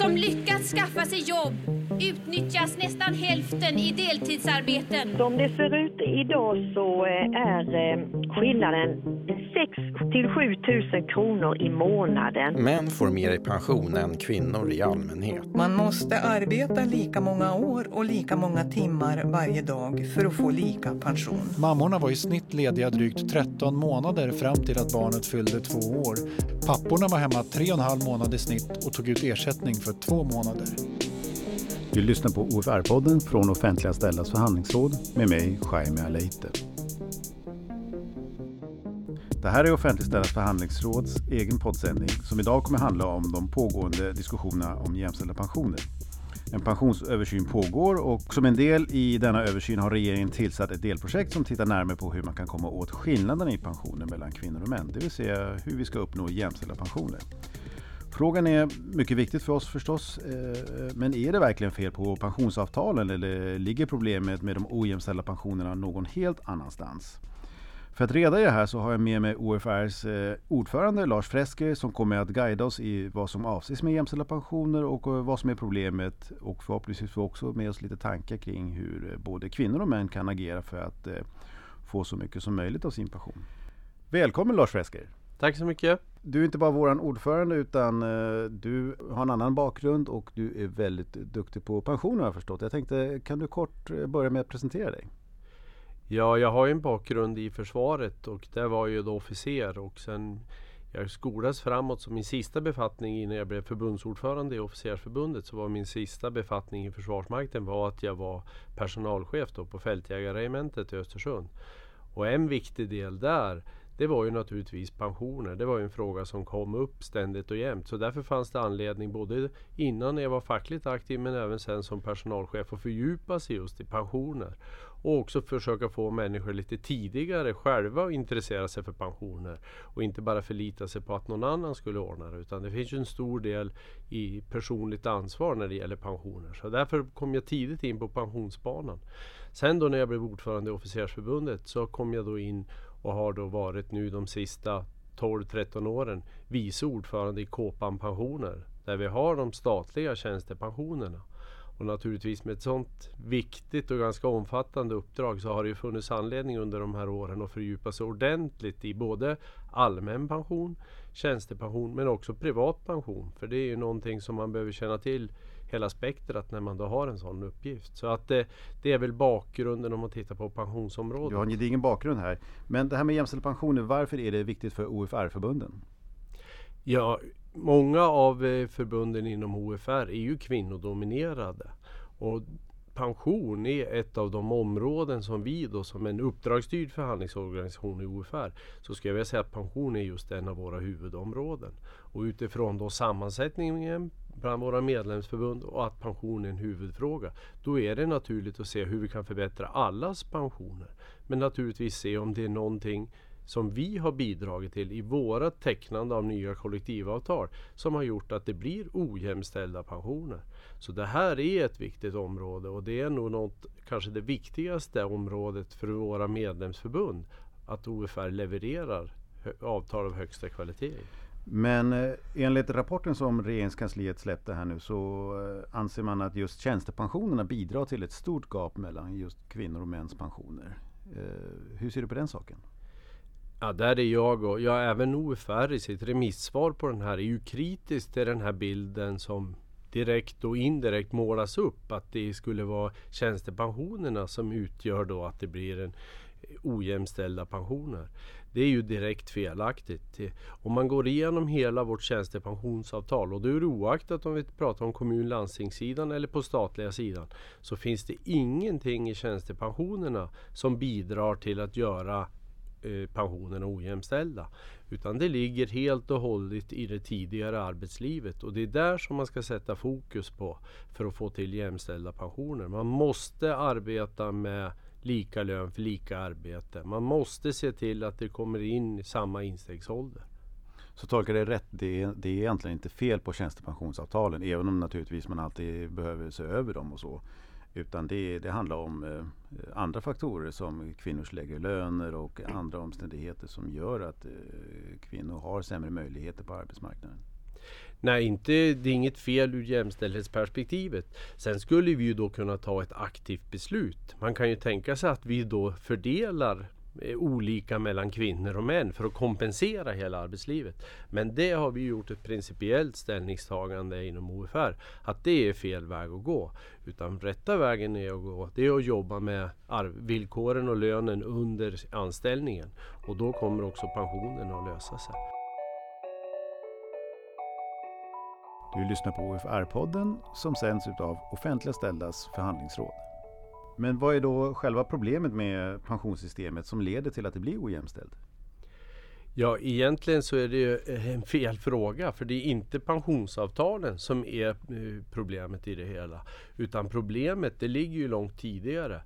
som lyckats skaffa sig jobb utnyttjas nästan hälften i deltidsarbeten. Som det ser ut idag så eh, är eh, skillnaden 6 till 7 000 kronor i månaden. Män får mer i pension än kvinnor i allmänhet. Man måste arbeta lika många år och lika många timmar varje dag för att få lika pension. Mammorna var i snitt lediga drygt 13 månader fram till att barnet fyllde två år. Papporna var hemma tre och en halv månad i snitt och tog ut ersättning för två månader. Du lyssnar på OFR-podden från Offentliga ställas förhandlingsråd med mig, Jaime Aleite. Det här är Offentligställas förhandlingsråds egen poddsändning som idag kommer handla om de pågående diskussionerna om jämställda pensioner. En pensionsöversyn pågår och som en del i denna översyn har regeringen tillsatt ett delprojekt som tittar närmare på hur man kan komma åt skillnaderna i pensioner mellan kvinnor och män, det vill säga hur vi ska uppnå jämställda pensioner. Frågan är mycket viktigt för oss förstås, eh, men är det verkligen fel på pensionsavtalen eller ligger problemet med de ojämställda pensionerna någon helt annanstans? För att reda i det här så har jag med mig OFRs eh, ordförande Lars Fresker som kommer att guida oss i vad som avses med jämställda pensioner och eh, vad som är problemet och förhoppningsvis också med oss lite tankar kring hur både kvinnor och män kan agera för att få så mycket som möjligt av sin pension. Välkommen Lars Fresker! Tack så mycket! Du är inte bara våran ordförande utan du har en annan bakgrund och du är väldigt duktig på pensioner har jag förstått. Jag tänkte, kan du kort börja med att presentera dig? Ja, jag har ju en bakgrund i försvaret och där var jag ju då officer och sen jag skolades framåt så min sista befattning innan jag blev förbundsordförande i officersförbundet så var min sista befattning i Försvarsmakten var att jag var personalchef då på fältjägarregementet i Östersund. Och en viktig del där det var ju naturligtvis pensioner. Det var ju en fråga som kom upp ständigt och jämt. Så därför fanns det anledning både innan jag var fackligt aktiv men även sen som personalchef att fördjupa sig just i pensioner. Och också försöka få människor lite tidigare själva att intressera sig för pensioner. Och inte bara förlita sig på att någon annan skulle ordna det. Utan det finns ju en stor del i personligt ansvar när det gäller pensioner. Så därför kom jag tidigt in på pensionsbanan. Sen då när jag blev ordförande i Officersförbundet så kom jag då in och har då varit nu de sista 12-13 åren vice ordförande i Kåpan Pensioner där vi har de statliga tjänstepensionerna. Och naturligtvis med ett sådant viktigt och ganska omfattande uppdrag så har det ju funnits anledning under de här åren att fördjupa sig ordentligt i både allmän pension, tjänstepension men också privat pension. För det är ju någonting som man behöver känna till hela spektrat när man då har en sån uppgift. Så att det, det är väl bakgrunden om man tittar på pensionsområdet. Du har en gedigen bakgrund här. Men det här med jämställda pensioner, varför är det viktigt för OFR-förbunden? Ja, många av eh, förbunden inom OFR är ju kvinnodominerade. Och pension är ett av de områden som vi då som en uppdragsstyrd förhandlingsorganisation i OFR så skulle jag vilja säga att pension är just en av våra huvudområden. Och utifrån då sammansättningen bland våra medlemsförbund och att pension är en huvudfråga. Då är det naturligt att se hur vi kan förbättra allas pensioner. Men naturligtvis se om det är någonting som vi har bidragit till i våra tecknande av nya kollektivavtal som har gjort att det blir ojämställda pensioner. Så det här är ett viktigt område och det är nog något, kanske det viktigaste området för våra medlemsförbund att OFR levererar avtal av högsta kvalitet. Men eh, enligt rapporten som regeringskansliet släppte här nu så eh, anser man att just tjänstepensionerna bidrar till ett stort gap mellan just kvinnor och mäns pensioner. Eh, hur ser du på den saken? Ja, där är jag och ja, även OFR i sitt remissvar på den här är ju kritisk till den här bilden som direkt och indirekt målas upp att det skulle vara tjänstepensionerna som utgör då att det blir en eh, ojämställda pensioner. Det är ju direkt felaktigt. Om man går igenom hela vårt tjänstepensionsavtal och då är det oaktat om vi pratar om kommun landstingssidan eller på statliga sidan så finns det ingenting i tjänstepensionerna som bidrar till att göra Eh, pensionerna ojämställda. Utan det ligger helt och hållet i det tidigare arbetslivet och det är där som man ska sätta fokus på för att få till jämställda pensioner. Man måste arbeta med lika lön för lika arbete. Man måste se till att det kommer in i samma instegsålder. Så tolkar det rätt, det är, det är egentligen inte fel på tjänstepensionsavtalen även om naturligtvis man alltid behöver se över dem och så. Utan det, det handlar om eh, andra faktorer som kvinnors lägre löner och andra omständigheter som gör att eh, kvinnor har sämre möjligheter på arbetsmarknaden. Nej, inte, det är inget fel ur jämställdhetsperspektivet. Sen skulle vi ju då kunna ta ett aktivt beslut. Man kan ju tänka sig att vi då fördelar olika mellan kvinnor och män för att kompensera hela arbetslivet. Men det har vi gjort ett principiellt ställningstagande inom OFR att det är fel väg att gå. Utan rätta vägen är att gå, det är att jobba med villkoren och lönen under anställningen. Och då kommer också pensionen att lösa sig. Du lyssnar på OFR-podden som sänds av Offentliga ställdas förhandlingsråd. Men vad är då själva problemet med pensionssystemet som leder till att det blir ojämställt? Ja, egentligen så är det eh, en fel fråga för det är inte pensionsavtalen som är eh, problemet i det hela. Utan problemet det ligger ju långt tidigare.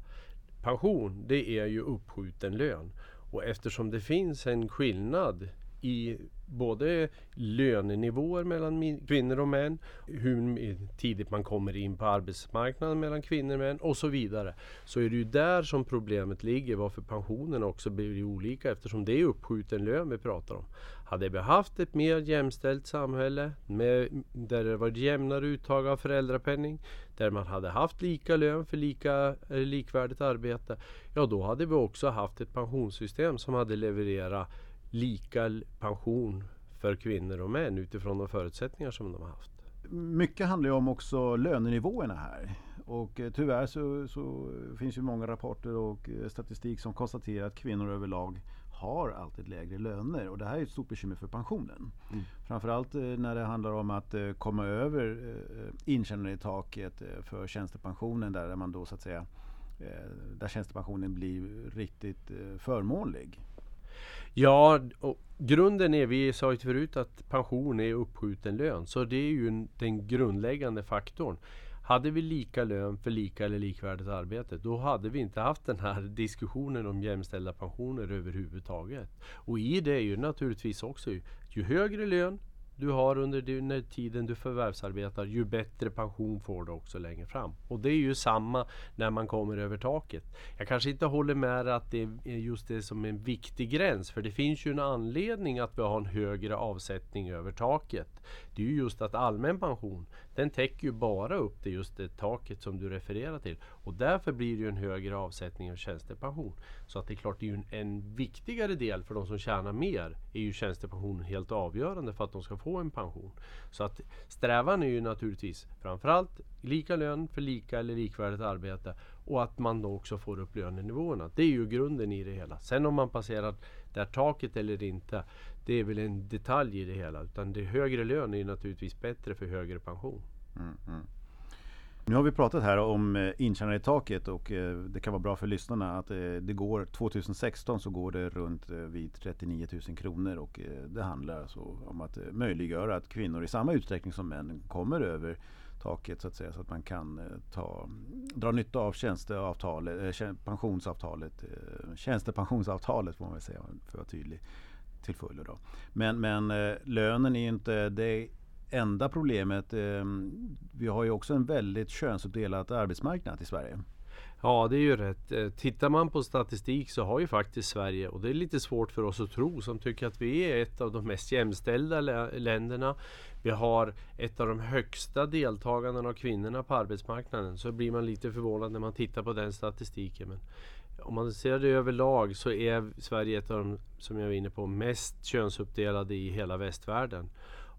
Pension, det är ju uppskjuten lön. Och eftersom det finns en skillnad i både lönenivåer mellan kvinnor och män, hur tidigt man kommer in på arbetsmarknaden mellan kvinnor och män och så vidare. Så är det ju där som problemet ligger varför pensionerna också blir olika eftersom det är uppskjuten lön vi pratar om. Hade vi haft ett mer jämställt samhälle med, där det var ett jämnare uttag av föräldrapenning, där man hade haft lika lön för lika, likvärdigt arbete, ja då hade vi också haft ett pensionssystem som hade levererat lika pension för kvinnor och män utifrån de förutsättningar som de har haft. Mycket handlar ju om också lönenivåerna här. Och eh, tyvärr så, så finns ju många rapporter och eh, statistik som konstaterar att kvinnor överlag har alltid lägre löner och det här är ett stort bekymmer för pensionen. Mm. Framförallt eh, när det handlar om att komma över intjänandetaket för tjänstepensionen där man då så att säga där tjänstepensionen blir riktigt förmånlig. Ja, och grunden är, vi sa ju förut att pension är uppskjuten lön. Så det är ju den grundläggande faktorn. Hade vi lika lön för lika eller likvärdigt arbete, då hade vi inte haft den här diskussionen om jämställda pensioner överhuvudtaget. Och i det är ju naturligtvis också, ju högre lön, du har under den eh, tiden du förvärvsarbetar, ju bättre pension får du också längre fram. Och det är ju samma när man kommer över taket. Jag kanske inte håller med att det är just det som en viktig gräns, för det finns ju en anledning att vi har en högre avsättning över taket. Det är ju just att allmän pension, den täcker ju bara upp det just det taket som du refererar till. Och därför blir det ju en högre avsättning av tjänstepension. Så att det är klart, det är ju en, en viktigare del för de som tjänar mer, är ju tjänstepensionen helt avgörande för att de ska få en pension. Så att strävan är ju naturligtvis framförallt lika lön för lika eller likvärdigt arbete och att man då också får upp lönenivåerna. Det är ju grunden i det hela. Sen om man passerar det här taket eller inte, det är väl en detalj i det hela. Utan det högre lön är ju naturligtvis bättre för högre pension. Mm, mm. Nu har vi pratat här om eh, intjänade i taket och eh, det kan vara bra för lyssnarna att eh, det går 2016 så går det runt vid 39 000 kronor och det handlar alltså om att möjliggöra att kvinnor i samma utsträckning som män kommer över taket så att säga så att man kan ta, dra nytta av tjänsteavtalet, pensionsavtalet, tjänstepensionsavtalet får man väl säga för att vara tydlig till fullo. Då. Men, men eh, lönen är inte det enda problemet. Eh, vi har ju också en väldigt könsuppdelad arbetsmarknad i Sverige. Ja, det är ju rätt. Eh, tittar man på statistik så har ju faktiskt Sverige, och det är lite svårt för oss att tro som tycker att vi är ett av de mest jämställda länderna. Vi har ett av de högsta deltagandena av kvinnorna på arbetsmarknaden. Så blir man lite förvånad när man tittar på den statistiken. Men om man ser det överlag så är Sverige ett av de, som jag var inne på, mest könsuppdelade i hela västvärlden.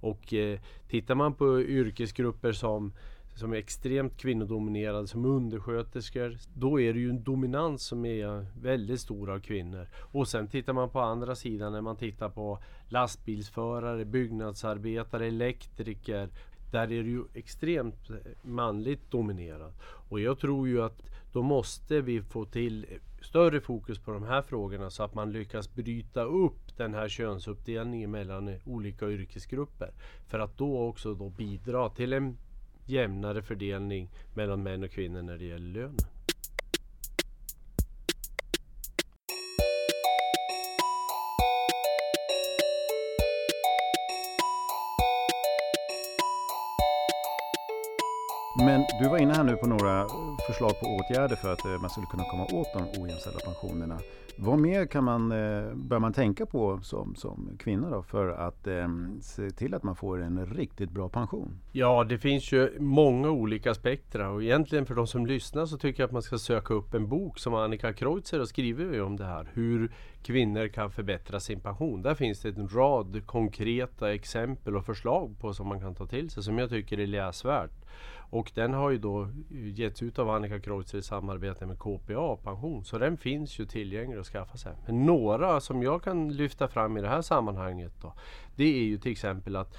Och eh, tittar man på yrkesgrupper som som är extremt kvinnodominerade som undersköterskor. Då är det ju en dominans som är väldigt stor av kvinnor. Och sen tittar man på andra sidan när man tittar på lastbilsförare, byggnadsarbetare, elektriker. Där är det ju extremt eh, manligt dominerat. Och jag tror ju att då måste vi få till större fokus på de här frågorna så att man lyckas bryta upp den här könsuppdelningen mellan olika yrkesgrupper. För att då också då bidra till en jämnare fördelning mellan män och kvinnor när det gäller lönen. Men du var inne här nu på några förslag på åtgärder för att eh, man skulle kunna komma åt de ojämställda pensionerna. Vad mer kan man, eh, bör man tänka på som, som kvinna då för att eh, se till att man får en riktigt bra pension? Ja, det finns ju många olika spektra och egentligen för de som lyssnar så tycker jag att man ska söka upp en bok som Annika Kreutzer har skrivit om det här. Hur kvinnor kan förbättra sin pension. Där finns det en rad konkreta exempel och förslag på som man kan ta till sig som jag tycker är läsvärt. Och den har ju då eh, getts ut av Annika Kreutzer i samarbete med KPA Pension. Så den finns ju tillgänglig att skaffa sig. Men några som jag kan lyfta fram i det här sammanhanget då, det är ju till exempel att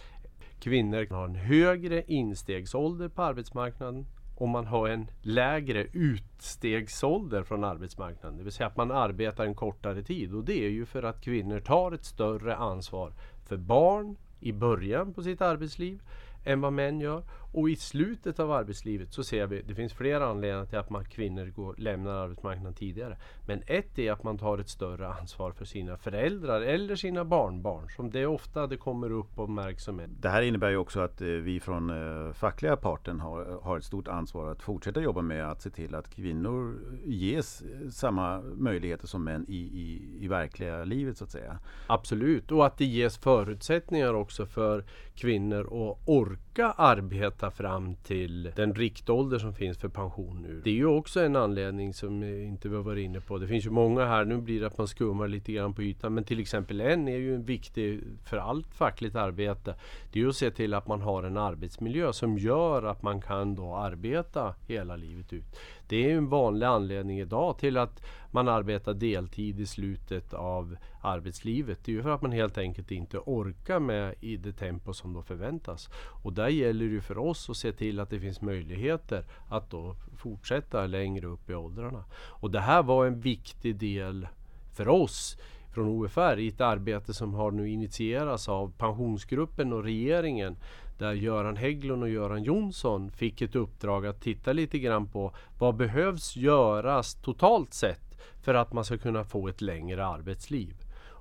kvinnor har en högre instegsålder på arbetsmarknaden och man har en lägre utstegsålder från arbetsmarknaden. Det vill säga att man arbetar en kortare tid. Och det är ju för att kvinnor tar ett större ansvar för barn i början på sitt arbetsliv än vad män gör. Och i slutet av arbetslivet så ser vi, det finns flera anledningar till att man, kvinnor går, lämnar arbetsmarknaden tidigare. Men ett är att man tar ett större ansvar för sina föräldrar eller sina barnbarn. Som det är ofta det kommer upp och märks som ett. Det här innebär ju också att eh, vi från eh, fackliga parten har, har ett stort ansvar att fortsätta jobba med att se till att kvinnor ges samma möjligheter som män i, i, i verkliga livet så att säga. Absolut, och att det ges förutsättningar också för kvinnor att orka arbeta fram till den riktålder som finns för pension nu. Det är ju också en anledning som eh, inte vi har varit inne på. Det finns ju många här, nu blir det att man skummar lite grann på ytan, men till exempel en är ju en viktig för allt fackligt arbete. Det är ju att se till att man har en arbetsmiljö som gör att man kan då arbeta hela livet ut. Det är en vanlig anledning idag till att man arbetar deltid i slutet av arbetslivet. Det är ju för att man helt enkelt inte orkar med i det tempo som då förväntas. Och där gäller det för oss att se till att det finns möjligheter att då fortsätta längre upp i åldrarna. Och det här var en viktig del för oss från OFR i ett arbete som har nu initierats av pensionsgruppen och regeringen där Göran Hägglund och Göran Jonsson fick ett uppdrag att titta lite grann på vad behövs göras totalt sett för att man ska kunna få ett längre arbetsliv.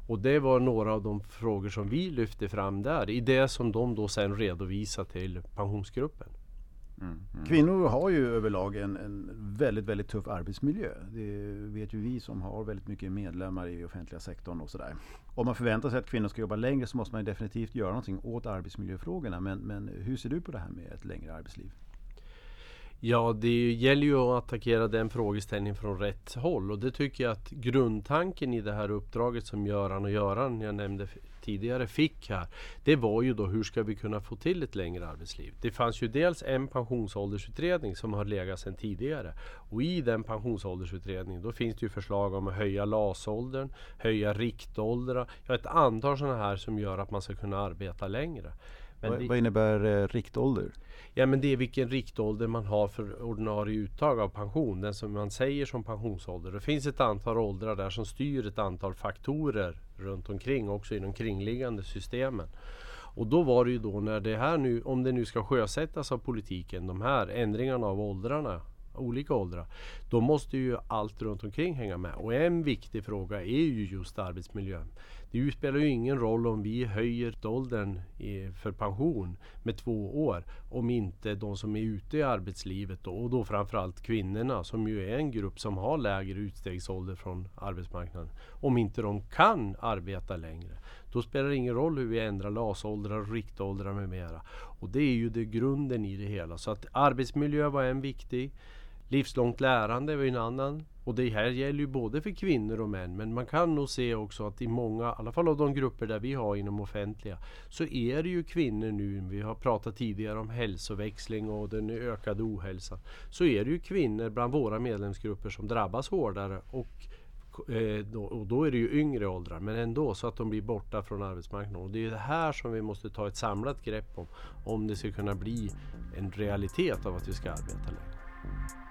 Och det var några av de frågor som vi lyfte fram där i det som de då sen redovisade till pensionsgruppen. Mm, mm. Kvinnor har ju överlag en, en, väldigt, väldigt tuff arbetsmiljö. Det vet ju vi som har väldigt mycket medlemmar i offentliga sektorn och sådär. Om man förväntar sig att kvinnor ska jobba längre så måste man definitivt göra någonting åt arbetsmiljöfrågorna. Men, men hur ser du på det här med ett längre arbetsliv? Ja, det gäller ju att attackera den frågeställningen från rätt håll och det tycker jag att grundtanken i det här uppdraget som Göran och Göran, jag nämnde tidigare, fick här. Det var ju då hur ska vi kunna få till ett längre arbetsliv? Det fanns ju dels en pensionsåldersutredning som har legat sedan tidigare och i den pensionsåldersutredningen då finns det ju förslag om att höja LAS-åldern, höja riktåldrar, ja ett antal sådana här som gör att man ska kunna arbeta längre. Vad, vad innebär eh, riktålder? Ja men det är vilken riktålder man har för ordinarie uttag av pension. Den som man säger som pensionsålder. Det finns ett antal åldrar där som styr ett antal faktorer runt omkring också i de kringliggande systemen. Och då var det ju då när det här nu, om det nu ska sjösättas av politiken, de här ändringarna av åldrarna olika åldrar. Då måste ju allt runt omkring hänga med. Och en viktig fråga är ju just arbetsmiljön. Det spelar ju ingen roll om vi höjer åldern för pension med två år om inte de som är ute i arbetslivet då, och då framförallt kvinnorna som ju är en grupp som har lägre utstegsålder från arbetsmarknaden. Om inte de kan arbeta längre. Då spelar det ingen roll hur vi ändrar LAS-åldrar, riktåldrar med mera. Och det är ju det grunden i det hela. Så att arbetsmiljö var en viktig. Livslångt lärande var en annan. Och det här gäller ju både för kvinnor och män. Men man kan nog se också att i många, i alla fall av de grupper där vi har inom offentliga, så är det ju kvinnor nu, vi har pratat tidigare om hälsoväxling och den ökade ohälsan. Så är det ju kvinnor bland våra medlemsgrupper som drabbas hårdare och eh, då, och då är det ju yngre åldrar, men ändå så att de blir borta från arbetsmarknaden. Och det är det här som vi måste ta ett samlat grepp om, om det ska kunna bli en realitet av att vi ska arbeta längre.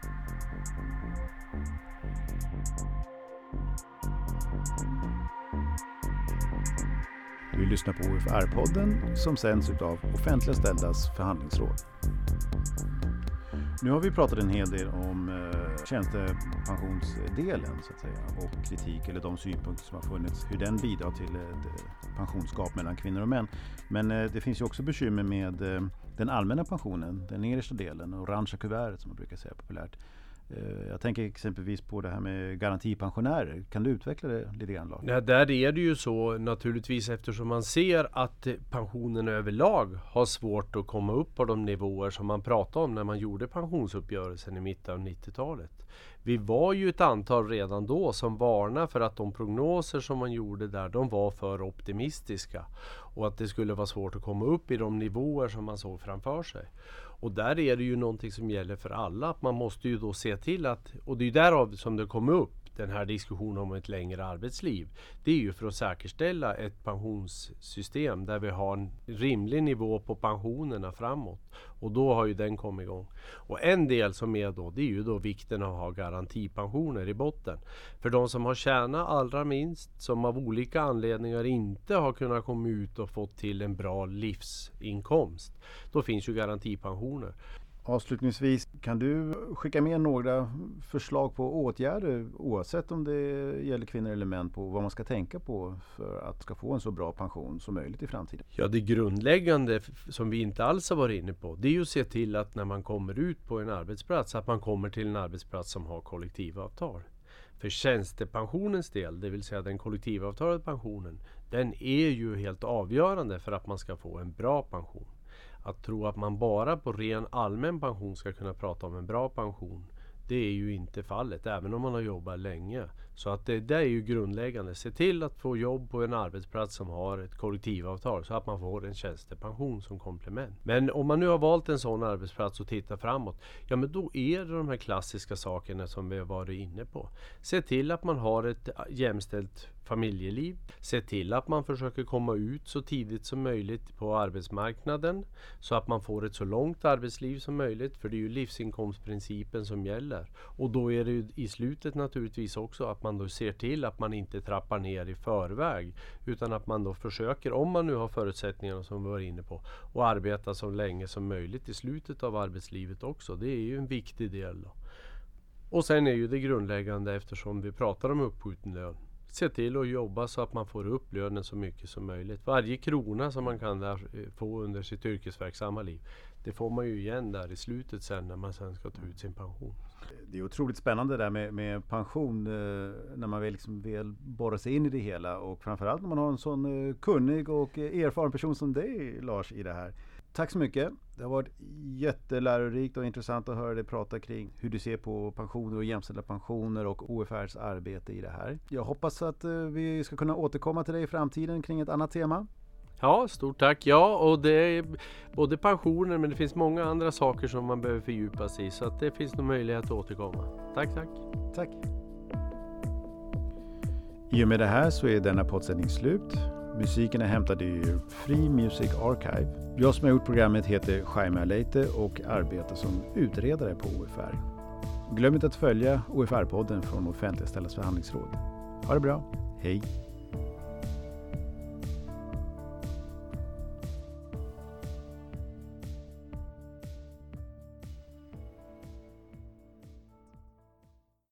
Du lyssnar på OFR-podden som sänds av Offentliga ställdas förhandlingsråd. Nu har vi pratat en hel del om eh, tjänstepensionsdelen så att säga och kritik eller de synpunkter som har funnits, hur den bidrar till ett eh, pensionsgap mellan kvinnor och män. Men eh, det finns ju också bekymmer med eh, den allmänna pensionen, den nedersta delen, orangea kuvertet som man brukar säga populärt. Eh, jag tänker exempelvis på det här med garantipensionärer. Kan du utveckla det lite grann Lars? Ja, där är det ju så naturligtvis eftersom man ser att pensionen överlag har svårt att komma upp på de nivåer som man pratade om när man gjorde pensionsuppgörelsen i mitten av 90-talet. Vi var ju ett antal redan då som varnade för att de prognoser som man gjorde där, de var för optimistiska. Och att det skulle vara svårt att komma upp i de nivåer som man såg framför sig. Och där är det ju någonting som gäller för alla. Att man måste ju då se till att, och det är därav som det kommer upp, den här diskussionen om ett längre arbetsliv. Det är ju för att säkerställa ett pensionssystem där vi har en rimlig nivå på pensionerna framåt. Och då har ju den kommit igång. Och en del som är då, det är ju då vikten av att ha garantipensioner i botten. För de som har tjänat allra minst, som av olika anledningar inte har kunnat komma ut och fått till en bra livsinkomst. Då finns ju garantipensioner. Avslutningsvis, kan du skicka med några förslag på åtgärder oavsett om det gäller kvinnor eller män på vad man ska tänka på för att ska få en så bra pension som möjligt i framtiden? Ja, det grundläggande som vi inte alls har varit inne på det är ju att se till att när man kommer ut på en arbetsplats att man kommer till en arbetsplats som har kollektivavtal. För tjänstepensionens del, det vill säga den kollektivavtalade pensionen, den är ju helt avgörande för att man ska få en bra pension. Att tro att man bara på ren allmän pension ska kunna prata om en bra pension. Det är ju inte fallet, även om man har jobbat länge. Så att det, det är ju grundläggande. Se till att få jobb på en arbetsplats som har ett kollektivavtal så att man får en tjänstepension som komplement. Men om man nu har valt en sån arbetsplats och tittar framåt, ja men då är det de här klassiska sakerna som vi har varit inne på. Se till att man har ett jämställt familjeliv. Se till att man försöker komma ut så tidigt som möjligt på arbetsmarknaden så att man får ett så långt arbetsliv som möjligt. För det är ju livsinkomstprincipen som gäller. Och då är det ju i slutet naturligtvis också att man då ser till att man inte trappar ner i förväg. Utan att man då försöker, om man nu har förutsättningarna som vi var inne på, att arbeta så länge som möjligt i slutet av arbetslivet också. Det är ju en viktig del. Då. Och sen är ju det grundläggande eftersom vi pratar om uppskjuten lön se till att jobba så att man får upp lönen så mycket som möjligt. Varje krona som man kan där eh, få under sitt yrkesverksamma liv, det får man ju igen där i slutet sen när man sen ska ta ut sin pension. Det är otroligt spännande det där med, med pension eh, när man väl, liksom väl borrar sig in i det hela och framförallt när man har en sån eh, kunnig och erfaren person som dig Lars i det här. Tack så mycket. Det har varit jättelärorikt och intressant att höra dig prata kring hur du ser på pensioner och jämställda pensioner och OFRs arbete i det här. Jag hoppas att eh, vi ska kunna återkomma till dig i framtiden kring ett annat tema. Ja, stort tack. Ja, och det är både pensioner men det finns många andra saker som man behöver fördjupa sig i så att det finns nog möjlighet att återkomma. Tack, tack. Tack. I och med det här så är denna poddsändning slut. Musiken är hämtad ur Free Music Archive. Jag som har gjort programmet heter Jaime Leite och arbetar som utredare på OFR. Glöm inte att följa OFR-podden från Offentligställas förhandlingsråd. Ha det bra, hej!